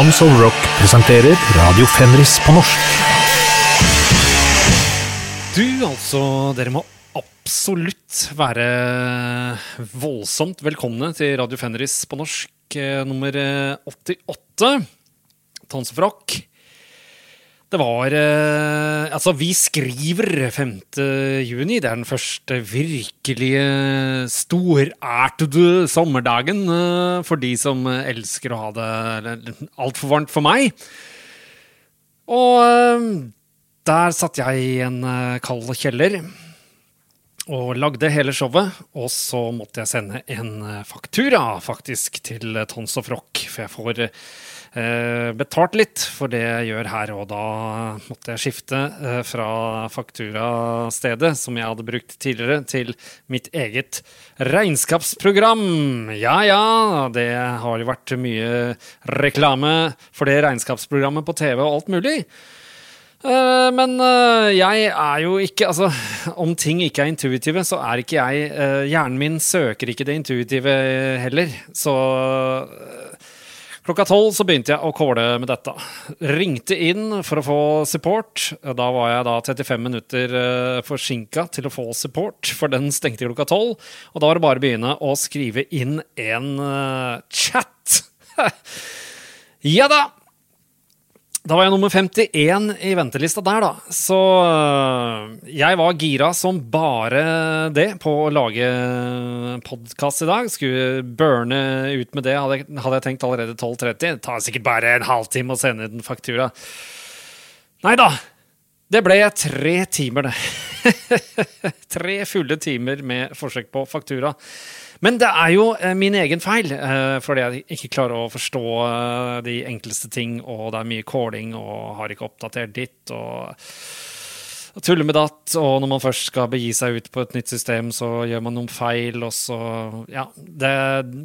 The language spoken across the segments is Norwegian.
Tons of Rock presenterer Radio Fenris på norsk. Du, altså, dere må absolutt være voldsomt velkomne til Radio Fenris på norsk eh, nummer eh, 88. Tons of Rock. Det var eh, Altså, vi skriver 5. juni. Det er den første virkelige storartede sommerdagen eh, for de som elsker å ha det altfor varmt for meg. Og eh, der satt jeg i en eh, kald kjeller og lagde hele showet. Og så måtte jeg sende en eh, faktura, faktisk, til Tons of Rock. For jeg får eh, betalt litt for det jeg gjør her, og da måtte jeg skifte eh, fra fakturastedet, som jeg hadde brukt tidligere, til mitt eget regnskapsprogram. Ja ja, det har jo vært mye reklame for det regnskapsprogrammet på TV og alt mulig. Eh, men eh, jeg er jo ikke Altså, om ting ikke er intuitive, så er ikke jeg eh, Hjernen min søker ikke det intuitive heller. Så eh, klokka tolv så begynte jeg å kåle med dette. Ringte inn for å få support. Da var jeg da 35 minutter uh, forsinka til å få support, for den stengte klokka tolv. Og da var det bare å begynne å skrive inn en eh, chat. ja da! Da var jeg nummer 51 i ventelista der, da. Så øh, jeg var gira som bare det på å lage podkast i dag. Skulle burne ut med det, hadde jeg, hadde jeg tenkt allerede 12.30. Det tar sikkert bare en halvtime å sende ut en faktura. Nei da. Det ble tre timer, det. tre fulle timer med forsøk på faktura. Men det er jo eh, min egen feil, eh, fordi jeg ikke klarer å forstå eh, de enkleste ting, og det er mye calling, og har ikke oppdatert ditt, og og med datt, og når man først skal begi seg ut på et nytt system, så gjør man noen feil, og så Ja. Det,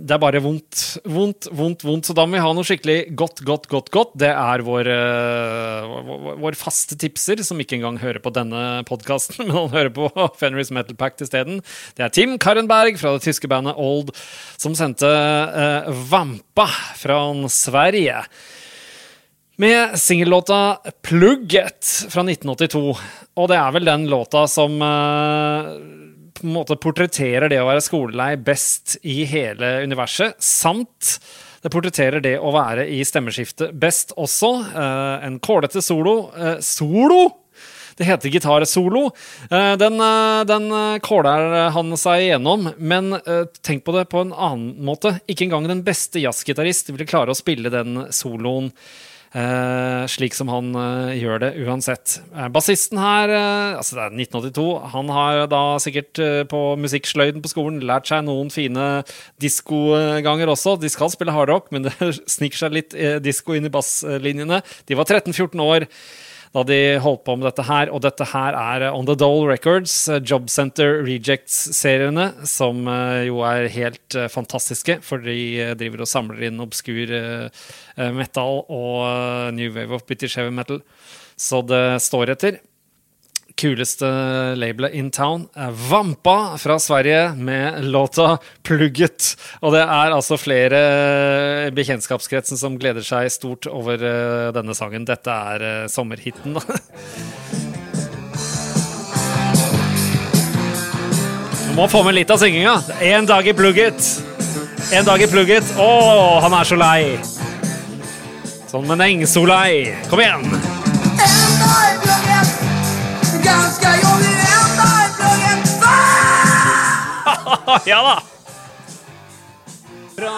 det er bare vondt. Vondt, vondt, vondt. Så da må vi ha noe skikkelig godt, godt, godt, godt. Det er vår, eh, vår, vår faste tipser, som ikke engang hører på denne podkasten, men han hører på Fenris Metal Pact isteden. Det er Tim Karenberg fra det tyske bandet Old, som sendte uh, Vampa fra Sverige. Med singellåta 'Plugget' fra 1982. Og det er vel den låta som eh, på en måte portretterer det å være skolelei best i hele universet, samt det portretterer det å være i stemmeskiftet best også. Eh, en kålete solo. Eh, solo! Det heter gitarsolo. Den, den kåler han seg igjennom, men tenk på det på en annen måte. Ikke engang den beste jazzgitarist ville klare å spille den soloen slik som han eh, gjør det uansett. Eh, Bassisten her, eh, altså det er 1982, han har da sikkert eh, på musikksløyden på skolen lært seg noen fine diskoganger også. De skal spille hardrock, men det sniker seg litt eh, disko inn i basslinjene. De var 13-14 år da de holdt på med dette her. Og dette her er On The Dole Records, eh, Job Center Rejects-seriene, som eh, jo er helt eh, fantastiske, for de eh, driver og samler inn obskur eh, eh, metal og eh, new wave of British heavy metal. Så det står etter. Kuleste labelet in town Vampa fra Sverige med låta 'Plugget'. Og det er altså flere bekjentskapskretsen som gleder seg stort over eh, denne sangen. Dette er eh, sommerhiten, da. Du må få med litt av synginga. En dag i plugget. En dag i plugget. Å, han er så lei. Sånn Som en engsolei. Kom igjen. En dag i ja da. Bra.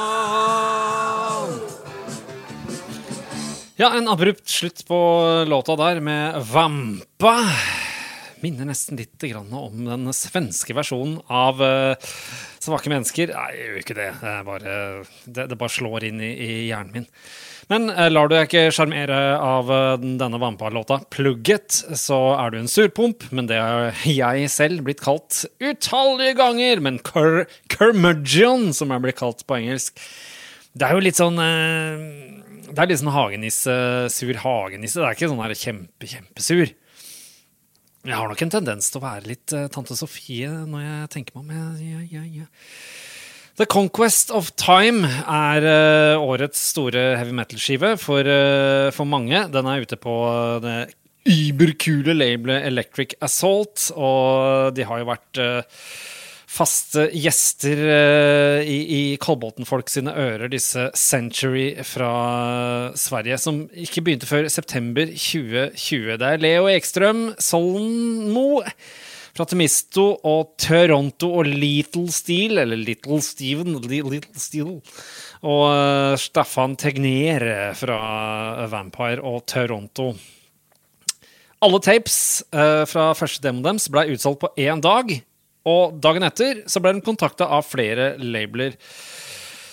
Ja, en abrupt slutt på låta der med Vampa. Minner nesten litt om den svenske versjonen av eh, Svake mennesker. Nei, jeg gjør ikke det. Det, bare, det, det bare slår inn i, i hjernen min. Men eh, lar du deg ikke sjarmere av eh, denne Vampa-låta, 'Plugget', så er du en surpomp, men det har jeg selv blitt kalt utallige ganger. Men cur curmudgeon, som jeg blir kalt på engelsk, det er jo litt sånn Det er litt sånn hagenisse, sur hagenisse. Det er ikke sånn kjempe, kjempesur. Jeg har nok en tendens til å være litt uh, tante Sofie når jeg tenker meg om. Ja, ja, jeg. The Conquest of Time er uh, årets store heavy metal-skive for, uh, for mange. Den er ute på det überkule labelet Electric Assault, og de har jo vært eh, faste gjester eh, i, i Kolbotn-folk sine ører, disse Century fra Sverige, som ikke begynte før september 2020. Det er Leo Ekstrøm, Solmo fra Temisto og Toronto og Little Steel, eller Little Steven, Little Steel, og eh, Staffan Tegner fra Vampire og Toronto. Alle tapes eh, fra første demoen deres ble utsolgt på én dag, og dagen etter så ble de kontakta av flere labeler.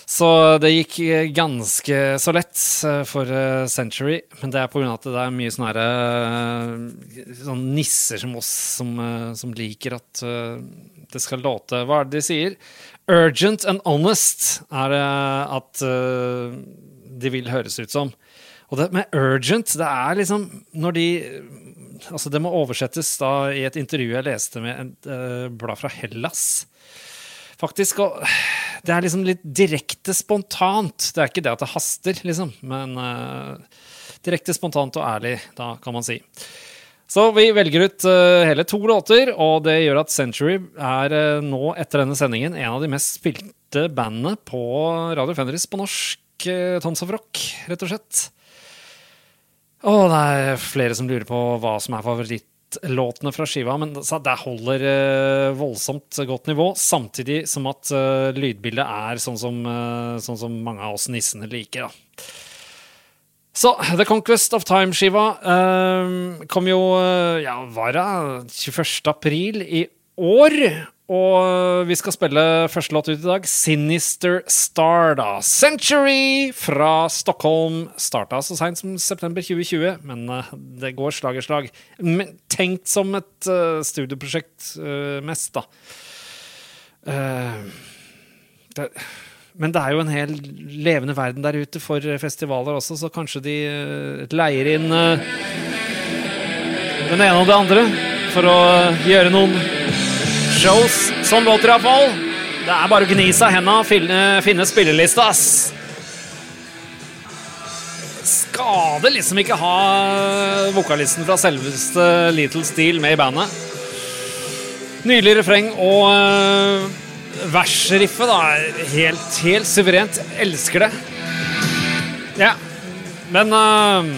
Så det gikk eh, ganske så lett eh, for eh, Century, men det er pga. at det er mye sånne, her, sånne nisser som oss som, som liker at det skal låte Hva er det de sier? Urgent and honest er det at de vil høres ut som. Og det med urgent, det er liksom når de Altså, det må oversettes da i et intervju jeg leste med et uh, blad fra Hellas faktisk. Og det er liksom litt direkte spontant. Det er ikke det at det haster, liksom, men uh, direkte spontant og ærlig, da kan man si. Så vi velger ut uh, hele to låter, og det gjør at Century er uh, nå, etter denne sendingen, en av de mest spilte bandene på Radio Fenris på norsk uh, Tons of Rock, rett og slett. Og det er flere som lurer på hva som er favorittlåtene fra skiva, men det holder uh, voldsomt godt nivå, samtidig som at uh, lydbildet er sånn som, uh, sånn som mange av oss nissene liker. da. Så The Conquest of Time-skiva kom jo ja, var det 21. april i år. Og vi skal spille første låt ut i dag. Sinister Star, da. Century fra Stockholm. Starta så seint som september 2020, men eh, det går slag i slag. Tenkt som et uh, studieprosjekt uh, mest, da. Uh, det, men det er jo en hel levende verden der ute for festivaler også, så kanskje de leier inn den ene og det andre for å gjøre noen shows. Sånn låter iallfall. Det er bare å gni seg i henda og finne, finne spillelista, ass. Skader liksom ikke ha vokalisten fra selveste Little Steel med i bandet. Nydelig refreng og uh, versriffet, da. Helt, helt suverent. Elsker det. Ja. Men øh,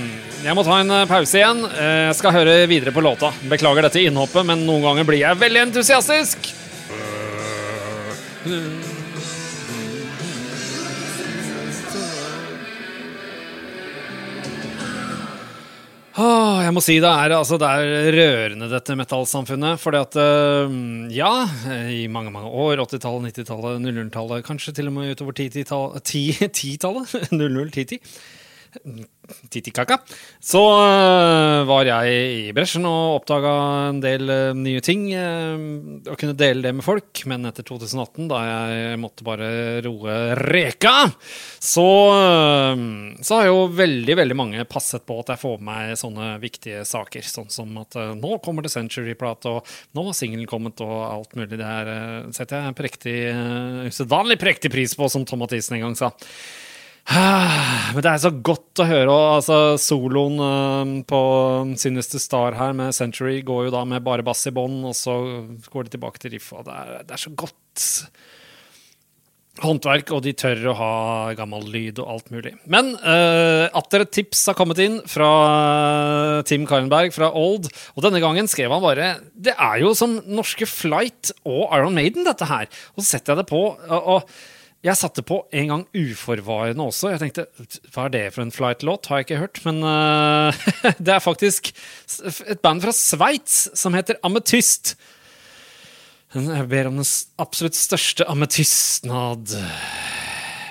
jeg må ta en øh, pause igjen. Eh, Jeg skal høre videre på låta. Beklager dette innhoppet, men noen ganger blir jeg veldig entusiastisk. Åh, jeg må si det er, altså, det er rørende, dette metallsamfunnet. Fordi at øh, Ja, i mange mange år, 80-tallet, 90-tallet, 00-tallet, kanskje til og med utover 10-tallet 10-tallet? 00, 10-10. Titikaka. Så øh, var jeg i bresjen og oppdaga en del øh, nye ting. øh, og kunne dele det med folk. Men etter 2018, da jeg måtte bare roe reka, så, så har jo veldig veldig mange passet på at jeg får med meg sånne viktige saker. Sånn som at nå kommer det Century-plate, og nå har singelen kommet, og alt mulig. Det her setter jeg en prektig, usedvanlig prektig pris på, som Tom Mathisen en gang sa. Men det er så godt å høre. Og, altså, soloen på Sinister Star her med Century går jo da med bare bass i bånn, og så går de tilbake til riff, og det er, det er så godt håndverk, og de tør å ha gammel lyd og alt mulig. Men uh, atter et tips har kommet inn fra Tim Karenberg fra Old, og denne gangen skrev han bare Det er jo som norske Flight og Iron Maiden, dette her. Og så setter jeg det på. og, og jeg satte på en gang uforvarende også. Jeg tenkte, Hva er det for en flight-låt? Har jeg ikke hørt. Men uh, det er faktisk et band fra Sveits som heter Ametyst. Jeg ber om den absolutt største ametystnad.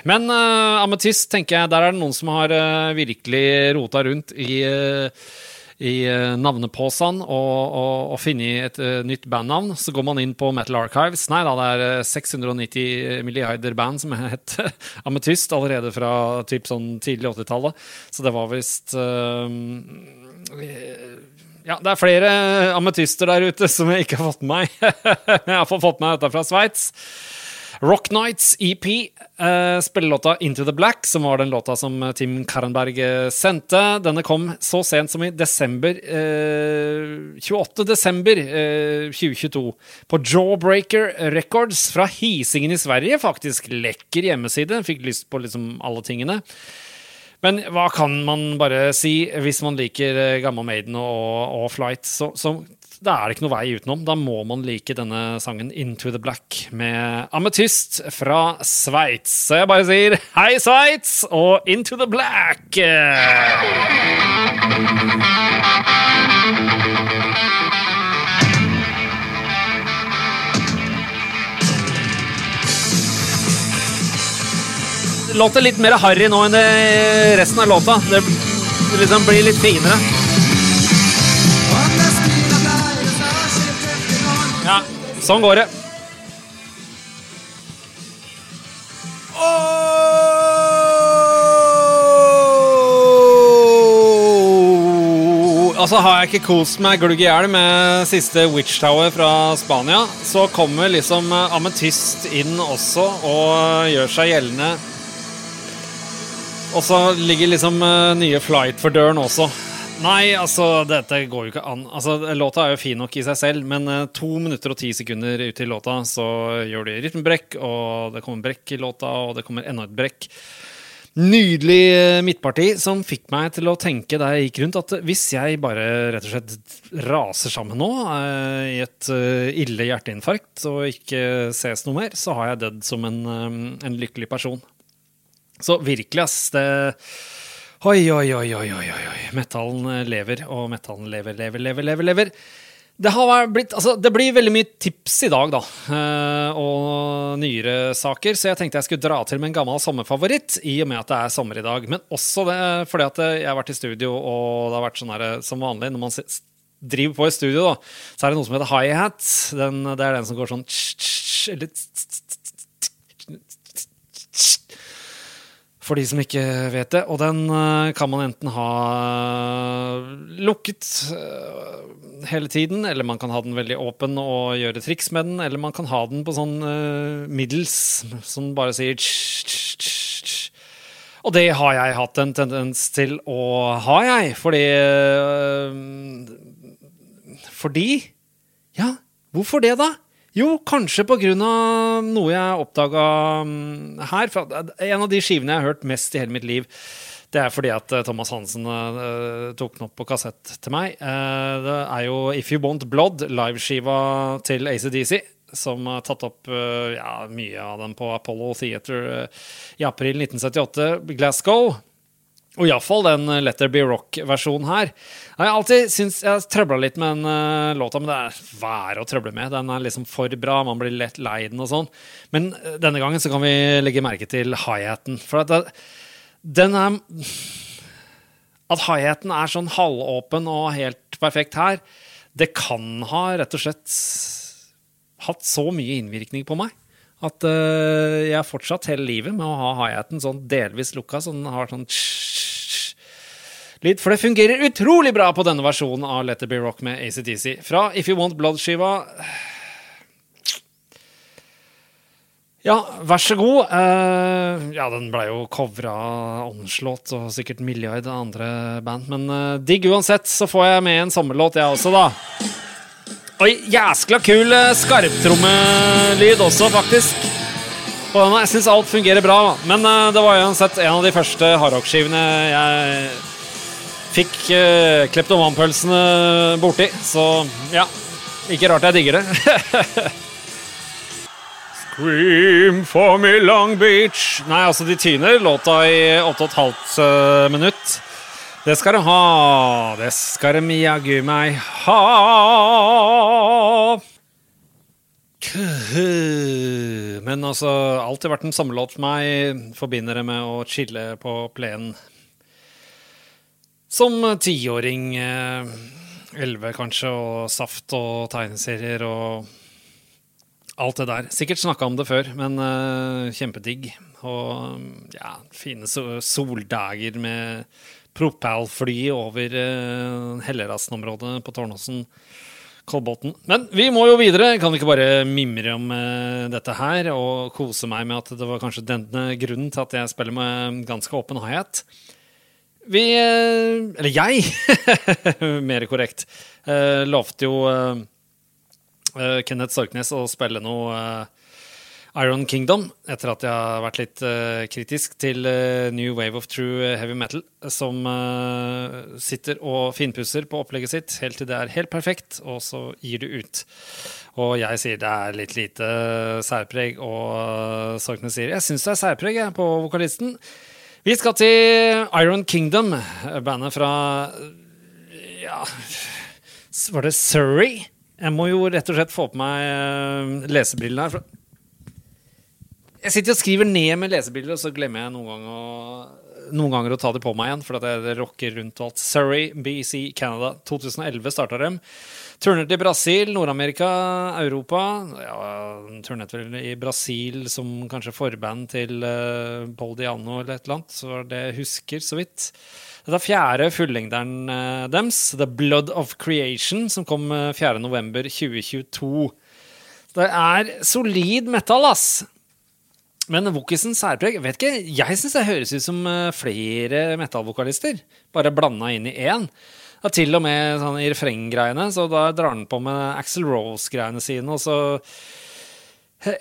Men uh, ametyst, tenker jeg, der er det noen som har uh, virkelig rota rundt i øh, i eh, og, og, og funnet et uh, nytt bandnavn. Så går man inn på Metal Archives. Nei da, det er eh, 690 milliarder band som het Ametyst allerede fra typ sånn tidlig 80-tallet. Så det var visst uh, Ja, det er flere ametyster der ute som jeg ikke har fått med meg. jeg har fått med meg dette fra Sveits. Rock Nights EP uh, spiller Into the Black, som var den låta som eh, Tim Karenberg eh, sendte. Denne kom så sent som i desember eh, 28. desember eh, 2022 på Jawbreaker Records fra Hisingen i Sverige, faktisk. Lekker hjemmeside. Fikk lyst på liksom alle tingene. Men hva kan man bare si hvis man liker eh, Gamma Maiden og, og Flight? Så, så da er det ikke noe vei utenom. Da må man like denne sangen Into the Black med Ametyst fra Sveits. Så jeg bare sier hei, Sveits, og Into the Black! Låter litt mer harry nå enn resten av låta. Det liksom blir litt finere. Ja, sånn går det. Altså Har jeg ikke kost meg glugg i hjel med siste Witch Tower fra Spania, så kommer liksom eh, Ametyst inn også og gjør seg gjeldende. Og så ligger liksom eh, nye Flight for døren også. Nei, altså, dette går jo ikke an. Altså, Låta er jo fin nok i seg selv, men eh, to minutter og ti sekunder ut i låta så gjør de rytmebrekk, og det kommer brekk i låta, og det kommer enda et brekk. Nydelig eh, midtparti som fikk meg til å tenke da jeg gikk rundt, at hvis jeg bare rett og slett raser sammen nå eh, i et uh, ille hjerteinfarkt og ikke ses noe mer, så har jeg dødd som en, um, en lykkelig person. Så virkelig, ass. Det Oi, oi, oi, oi, oi, oi. Metallen eh, lever, og metallen lever, lever, lever, lever. lever. Det, blitt, altså, det blir veldig mye tips i dag, da. eh, og nyere saker. Så jeg tenkte jeg skulle dra til med en gammel sommerfavoritt, i og med at det er sommer i dag. Men også det, fordi at jeg har vært i studio, og det har vært sånn som vanlig når man driver på i studio, da, så er det noe som heter hi-hat. Den- Det er den som går sånn tss, tss, eller for de som ikke vet det. Og den eh, kan man enten ha lukket eh, hele tiden, eller man kan ha den veldig åpen og gjøre triks med den, eller man kan ha den på sånn eh, middels, som bare sier. Og det har jeg hatt en tendens til å ha, jeg, fordi eh, Fordi Ja, hvorfor det, da? Jo, kanskje på grunn av noe jeg oppdaga mm, her. For en av de skivene jeg har hørt mest i hele mitt liv, det er fordi at eh, Thomas Hansen uh, tok den opp på kassett til meg. Uh, det er jo If You Want Blood, liveskiva til ACDC, som har tatt opp uh, ja, mye av den på Apollo Theater eh, i april 1978, Glasgow. Og iallfall den eh, Let There Be Rock-versjonen her. Jeg har alltid syntes Jeg trøbla litt med den eh, låta, men det er vær å trøble med. Den er liksom for bra, man blir lett lei den og sånn. Men eh, denne gangen så kan vi legge merke til high-haten. For at det, den er At high-haten er sånn halvåpen og helt perfekt her, det kan ha rett og slett hatt så mye innvirkning på meg. At uh, jeg fortsatt hele livet med å ha high-haten sånn delvis lukka, så den har sånn lyd. For det fungerer utrolig bra på denne versjonen av Let It Be Rock med ACDC. Fra If You Want Blood-skiva. Ja, vær så god. Uh, ja, den ble jo covra av Onslåt og sikkert milliard av andre band. Men uh, digg uansett, så får jeg med en sommerlåt, jeg også, da. Oi, jæskla kul eh, skarptrommelyd også, faktisk. På denne. Jeg syns alt fungerer bra, men det var uansett en av de første hardrockskivene jeg fikk uh, kleptomanpølsene borti. Så ja, ikke rart jeg digger det. Scream for me Long Beach. Nei, altså, de tyner låta i 8,5 minutt. Det skal de ha. Det skal de jaggu meg ha. Men altså, alltid vært en låt for meg. Forbinder det med å chille på plenen. Som tiåring. eh, Elleve, kanskje, og saft og tegneserier og alt det der. Sikkert snakka om det før, men eh, kjempedigg. Og ja, fine soldager med propellfly over uh, Hellerassen-området på Tårnåsen. Kolbotn. Men vi må jo videre. Kan vi ikke bare mimre om uh, dette her og kose meg med at det var kanskje denne grunnen til at jeg spiller med ganske åpen hi-hat? Vi eh, Eller jeg, mer korrekt, eh, lovte jo eh, Kenneth Sorknes å spille noe Iron Kingdom, etter at jeg har vært litt kritisk til New Wave of True Heavy Metal, som sitter og finpusser på opplegget sitt helt til det er helt perfekt, og så gir det ut. Og jeg sier det er litt lite særpreg, og Sorknes sier jeg syns det er særpreg jeg, på vokalisten. Vi skal til Iron Kingdom, bandet fra ja, Var det Surrey? Jeg må jo rett og slett få på meg eh, lesebrillene her. jeg sitter og skriver ned med lesebriller, og så glemmer jeg noen gang å, noen ganger å ta det på meg igjen. For det, det rocker rundt alt. Surrey, BC, Canada. 2011 starta dem. Turnet i Brasil, Nord-Amerika, Europa. Ja, turnet vel i Brasil som kanskje forband til uh, Paul Diano eller et eller annet. Så det jeg husker så vidt. Dette er fjerde fullengderen uh, dems, The Blood of Creation, som kom uh, 4.11.2022. Det er solid metal, ass. Men Wokisen særpreg vet ikke, Jeg syns det høres ut som eh, flere metallvokalister. Bare blanda inn i én. Ja, til og med sånn i refrenggreiene, så da drar han på med Axel Rose-greiene sine. Og så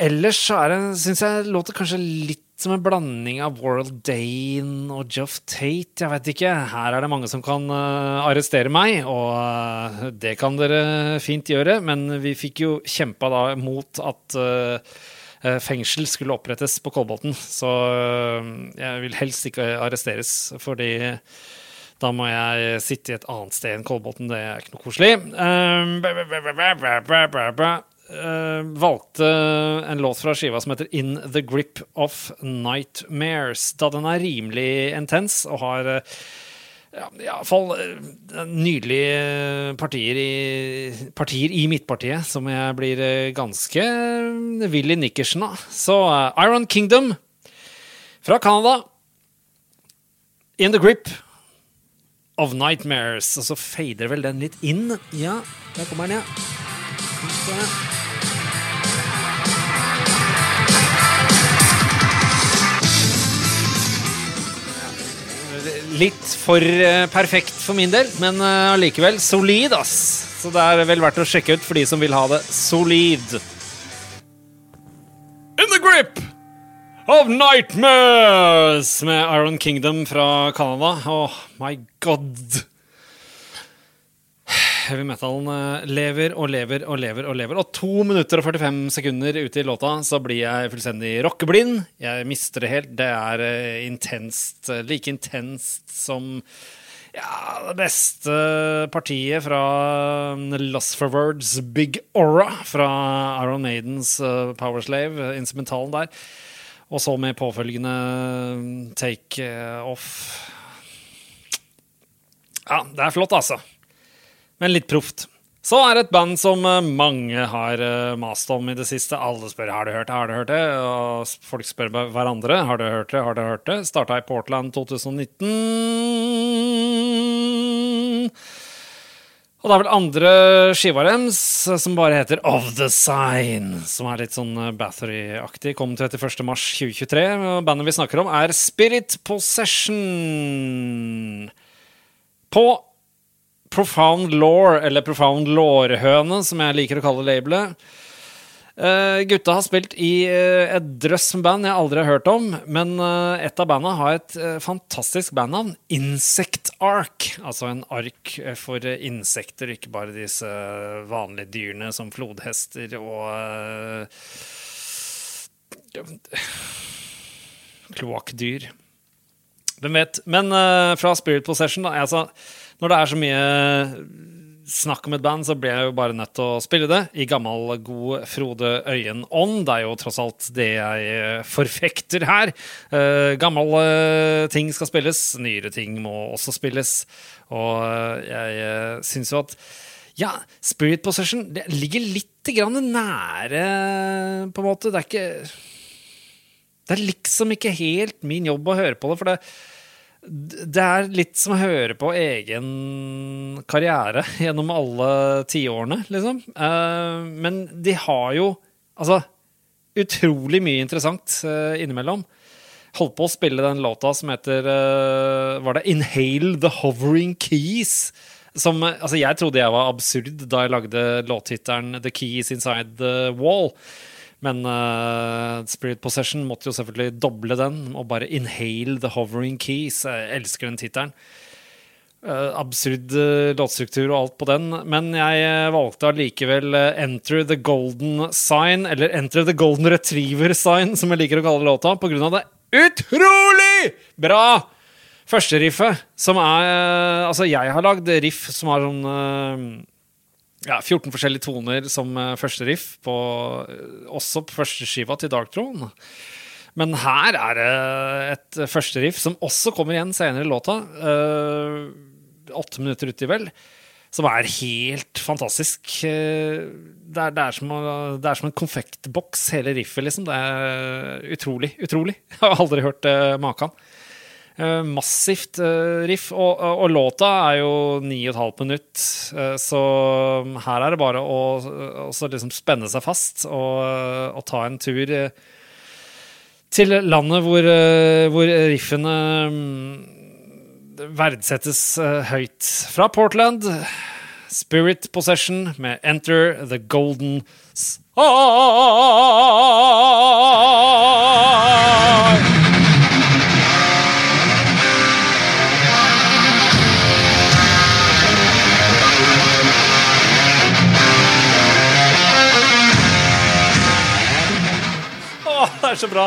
Ellers så er syns jeg låter kanskje litt som en blanding av World Dane og Joff Tate. Jeg vet ikke. Her er det mange som kan uh, arrestere meg, og uh, det kan dere fint gjøre. Men vi fikk jo kjempa da mot at uh, fengsel skulle opprettes på Kolbotn. Så jeg vil helst ikke arresteres, fordi da må jeg sitte i et annet sted enn Kolbotn. Det er ikke noe koselig. Valgte en låt fra skiva som heter In The Grip of Nightmares. Da den er rimelig intens og har uh, ja, iallfall uh, nydelige partier i, partier i midtpartiet som jeg blir uh, ganske vill i nikkersen av. Så Iron Kingdom fra Canada. In The Grip of Nightmares. Og så fader vel den litt inn. Ja, der kommer den, ja. Litt for eh, perfekt for min del, men eh, allikevel solid, ass. Så det er vel verdt å sjekke ut for de som vil ha det solid. In the grip of nightmares med Iron Kingdom fra Canada. Oh my god. Heavy metalen eh, lever og lever og lever og lever. Og to minutter og 45 sekunder ute i låta så blir jeg fullstendig rockeblind. Jeg mister det helt. Det er eh, intenst. eh, Like intenst som ja, det beste partiet fra Lost for Words Big Aura fra Iron Maidens Powerslave, instrumentalen der. Og så med påfølgende take off. Ja, det er flott, altså. Men litt proft. Så er det et band som eh, mange har eh, mast om i det siste. Alle spør har du hørt det, har du hørt det, og folk spør hverandre har du hørt det, har du hørt det. Starta i Portland 2019. Og det er vel andre skiva deres som bare heter Of The Sign, som er litt sånn eh, Bathory-aktig. Kom 31. mars 2023. Og bandet vi snakker om, er Spirit Possession. På Profound Law, eller Profound Lårhøne, som jeg liker å kalle labelet. Uh, gutta har spilt i uh, et drøss med band jeg aldri har hørt om, men uh, et av banda har et fantastisk bandnavn. Insect Ark. Altså en ark for insekter, ikke bare disse vanlige dyrene som flodhester og Kloakkdyr. Hvem vet. Men fra Spirit Possession, da. Altså, når det er så mye snakk om et band, så blir jeg jo bare nødt til å spille det i gammel, god Frode Øyen-ånd. Det er jo tross alt det jeg eh, forfekter her. Uh, gamle ting skal spilles, nyere ting må også spilles. Og eh, jeg uh, syns jo at ja, Spirit Possession det ligger litt grann nære, på en måte. Det er ikke Det er liksom ikke helt min jobb å høre på det, for det Det er litt som å høre på egen karriere gjennom alle tiårene, liksom. Eh, men de har jo altså utrolig mye interessant eh, innimellom. Holdt på å spille den låta som heter eh, Var det 'Inhale the Hovering Keys'? Som, altså jeg trodde jeg var absurd da jeg lagde låttittelen 'The Keys Inside the Wall'. Men uh, Spirit Possession måtte jo selvfølgelig doble den og bare 'inhale the hovering keys'. Jeg elsker den tittelen. Uh, absurd uh, låtstruktur og alt på den. Men jeg valgte allikevel 'Enter the Golden Sign', eller 'Enter the Golden Retriever Sign', som jeg liker å kalle låta, på grunn av det utrolig bra førsteriffet, som er Altså, jeg har lagd riff som har sånn ja, 14 forskjellige toner som eh, første riff, på, eh, også på første skiva til Dark Throne. Men her er det et første riff som også kommer igjen senere i låta. eh, Åtte minutter uti, vel. Som er helt fantastisk. Eh, Det er, det er, som, det er som en konfektboks, hele riffet, liksom. Det er utrolig. Utrolig. Jeg har aldri hørt maken. Eh, massivt eh, riff. Og, og, låta er jo ni og et halvt minutt, eh, så her er det bare å, å liksom spenne seg fast og, og ta en tur til landet hvor, hvor riffene mm, verdsettes høyt. Fra Portland, Spirit Possession med Enter the Golden Sign. Det er så bra.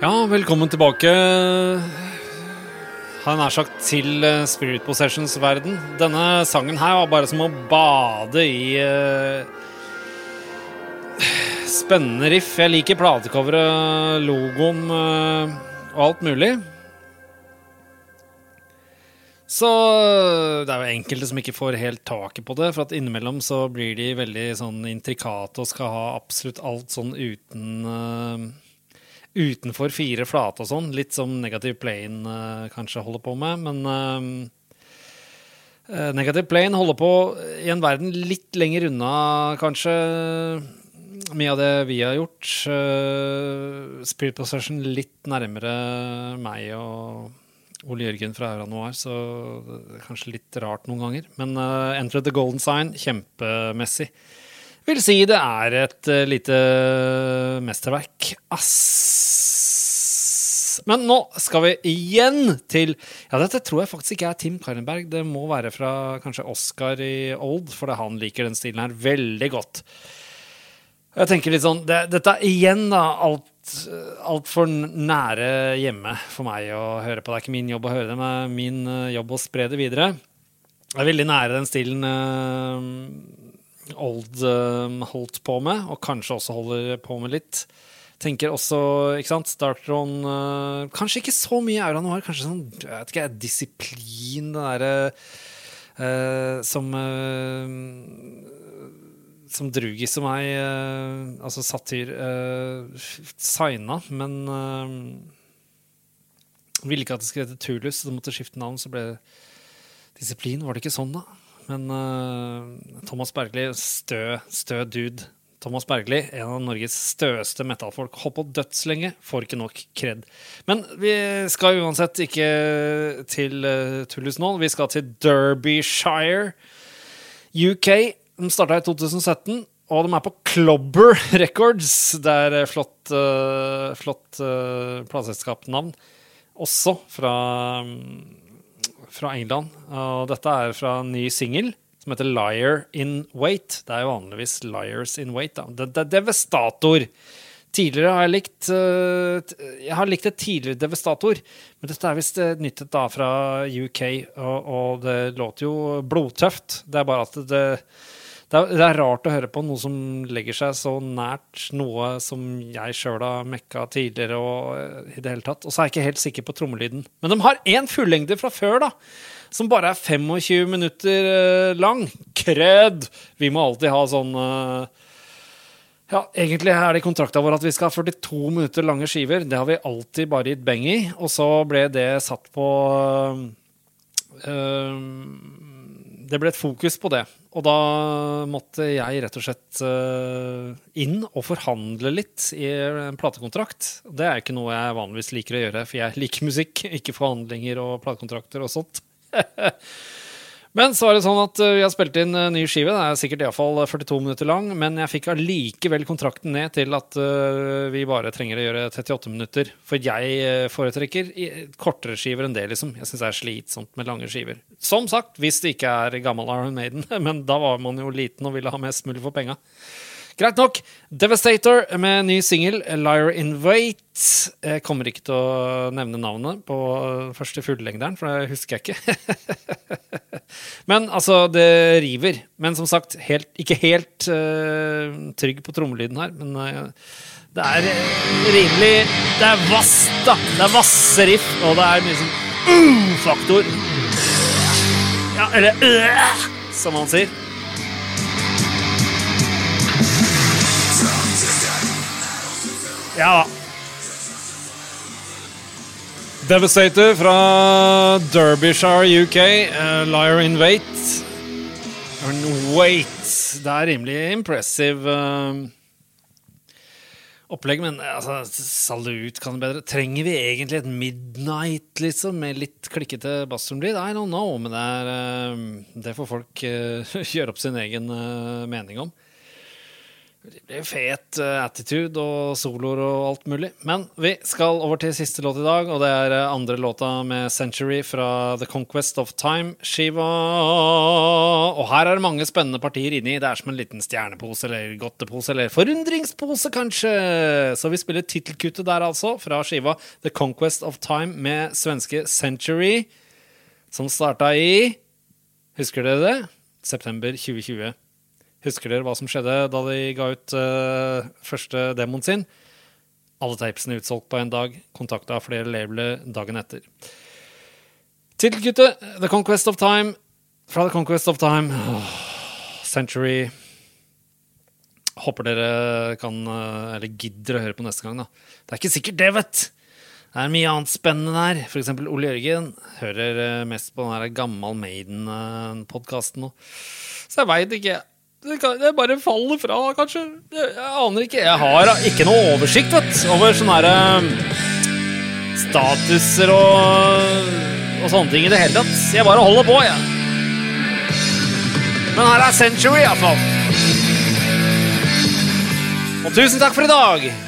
Ja, velkommen tilbake. Har nær sagt til eh, Spirit Possessions verden. Denne sangen her var bare som å bade i uh, spennende riff. Jeg liker platecoveret, logoen uh, og alt mulig. Så det er jo enkelte som ikke får helt taket på det, for at innimellom så blir de veldig sånn intrikate og skal ha absolutt alt sånn uten uh, Utenfor fire flate og sånn. Litt som Negative Plane uh, kanskje holder på med, men eh, Negative Plane holder på i en verden litt lenger unna, kanskje, mye av det vi har gjort. Spirit Possession litt nærmere meg og Ole Jørgen fra Aura Noir, så det er kanskje litt rart noen ganger. Men uh, Enter the Golden Sign, kjempemessig. Vil si det er et uh, lite mesterverk. Ass. Men nå skal vi igjen til Ja, dette tror jeg faktisk ikke er Tim Karenberg. Det må være fra kanskje Oscar i Old, for han liker den stilen her veldig godt. Jeg tenker litt sånn, det, Dette er igjen da alt altfor nære hjemme for meg å høre på. Det er ikke min jobb å høre det, det er min eh, jobb å spre det videre. Jeg er veldig nære den stilen uh, Old uh, holdt på med, og kanskje også holder på med litt. Tenker også, ikke sant, Starktron eh, Kanskje ikke så mye Aura Noir, kanskje sånn jeg vet ikke, disiplin, det derre eh, som eh, som Drugis og meg, uh, altså satyr, uh, signa, men uh, ville ikke at det skulle hete Tulus, så det måtte skifte navn, så ble det Disiplin. Var det ikke sånn, da? Men eh, Thomas Bergli, stø, stø dude. Thomas Bergli, en av Norges støeste metallfolk. Holdt på dødslenge, får ikke nok kred. Men vi skal uansett ikke til uh, Tullus nå. Vi skal til Derbyshire, UK. De starta i 2017, og de er på Clobber Records. Det er eh, flott, uh, flott uh, plateselskapsnavn Også fra, um, fra England. Og dette er fra en ny singel som heter Liar in Wait. Det er jo vanligvis Liars in Wait. Da. Det, det Devastator. Tidligere har jeg likt uh, Jeg har likt et tidligere Devastator, men dette er visst nyttet da fra UK, og, og det låter jo blodtøft. Det er bare at det, det, er, det er rart å høre på noe som legger seg så nært noe som jeg sjøl har mekka tidligere og eh, i det hele tatt. Og så er jeg ikke helt sikker på trommelyden. Men de har én fullengde fra før, da. Som bare er 25 minutter eh, lang. Kred! Vi må alltid ha sånn eh, Ja, egentlig er det i kontrakta vår at vi skal ha 42 minutter lange skiver. Det har vi alltid bare gitt beng i. Og så ble det satt på øh, Det ble et fokus på det. Og da måtte jeg rett og slett øh, inn og forhandle litt i en platekontrakt. Det er ikke noe jeg vanligvis liker å gjøre, for jeg liker musikk, ikke forhandlinger og platekontrakter og sånt. Men så er det sånn at uh, vi har spilt inn uh, ny skive. Det er sikkert iallfall 42 minutter lang. Men jeg fikk allikevel kontrakten ned til at vi bare trenger å gjøre 38 minutter. For jeg foretrekker kortere skiver enn det, liksom. Jeg syns det er slitsomt med lange skiver. Som sagt, hvis det ikke er gammel Iron Maiden. Men da var man jo liten og ville ha mest mulig for penga. Greit nok. Devastator med ny singel, 'Liar in Wait'. Jeg kommer ikke til å nevne navnet på første fullengderen, for det husker jeg ikke. Men altså, det river. Men som sagt, helt, ikke helt uh, trygg på trommelyden her. Men uh, det er rimelig Det er vass, da. Det er vasse riff, og det er mye sånn uh-faktor. Ja, eller øh, som man sier. Ja da. Devastator fra Derbyshire, UK. Uh, Liar in Wait. Wait. Det er rimelig impressive uh, opplegg, men altså, salut kan det bedre. Trenger vi egentlig et Midnight, liksom, med litt klikkete bassromlyd? I don't know, men det, er, uh, det får folk gjøre opp sin egen mening om. Det blir fet uh, attitude og soloer og alt mulig. Men vi skal over til siste låt i dag, og det er uh, andre låta med Century fra The Conquest of Time-skiva. Og her er det mange spennende partier inni. Det er som en liten stjernepose eller godtepose eller forundringspose, kanskje. Så vi spiller tittelkuttet der, altså, fra skiva The Conquest of Time med svenske Century, som starta i Husker dere det? September 2020. Husker dere hva som skjedde da de ga ut uh, første demoen sin? Alle tapesene utsolgt på en dag. Kontakta flere labeler dagen etter. Tittelkuttet The Conquest of Time fra The Conquest of Time. Oh, Century. Håper dere kan, uh, eller gidder å høre på neste gang, da. Det er ikke sikkert det, vet Det er mye annet spennende der. For eksempel Ole Jørgen hører uh, mest på den der Gammal Maiden-podkasten nå. Så jeg veit ikke. Det, bare faller fra, kanskje. Jeg, aner ikke. Jeg har ikke noe oversikt vet, over sånne her, um, statuser og, og sånne ting i det hele tatt. Jeg bare holder på, jeg. Men her er Century, iallfall. Og tusen takk for i dag.